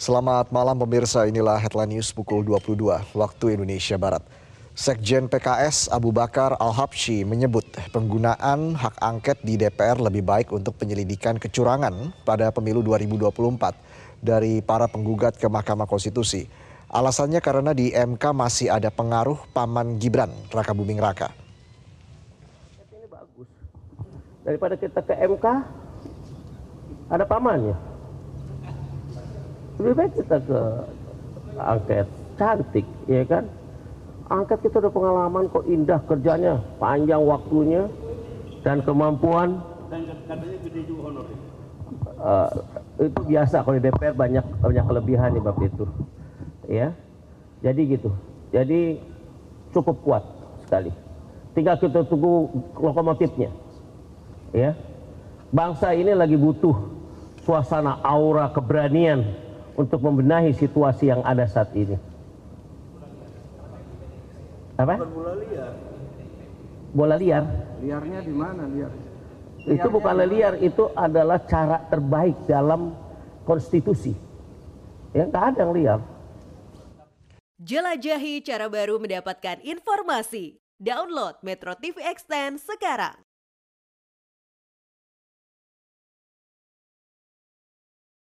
Selamat malam pemirsa, inilah headline news pukul 22 waktu Indonesia Barat. Sekjen PKS Abu Bakar Al-Habsyi menyebut penggunaan hak angket di DPR lebih baik untuk penyelidikan kecurangan pada pemilu 2024 dari para penggugat ke Mahkamah Konstitusi. Alasannya karena di MK masih ada pengaruh paman Gibran, Raka Buming Raka. Daripada kita ke MK, ada pamannya. Lebih baik kita ke angket. Cantik, ya kan? Angket kita udah pengalaman kok indah kerjanya, panjang waktunya, dan kemampuan. Dan katanya gede juga honor. Uh, itu biasa kalau di DPR banyak banyak kelebihan nih bab itu. Ya. Jadi gitu. Jadi cukup kuat sekali. Tinggal kita tunggu lokomotifnya. Ya. Bangsa ini lagi butuh suasana aura keberanian untuk membenahi situasi yang ada saat ini. Apa? bola liar. Bola liar? Liarnya di mana liar? itu bukan liar, itu adalah cara terbaik dalam konstitusi. Ya nggak ada yang liar. Jelajahi cara baru mendapatkan informasi. Download Metro TV Extend sekarang.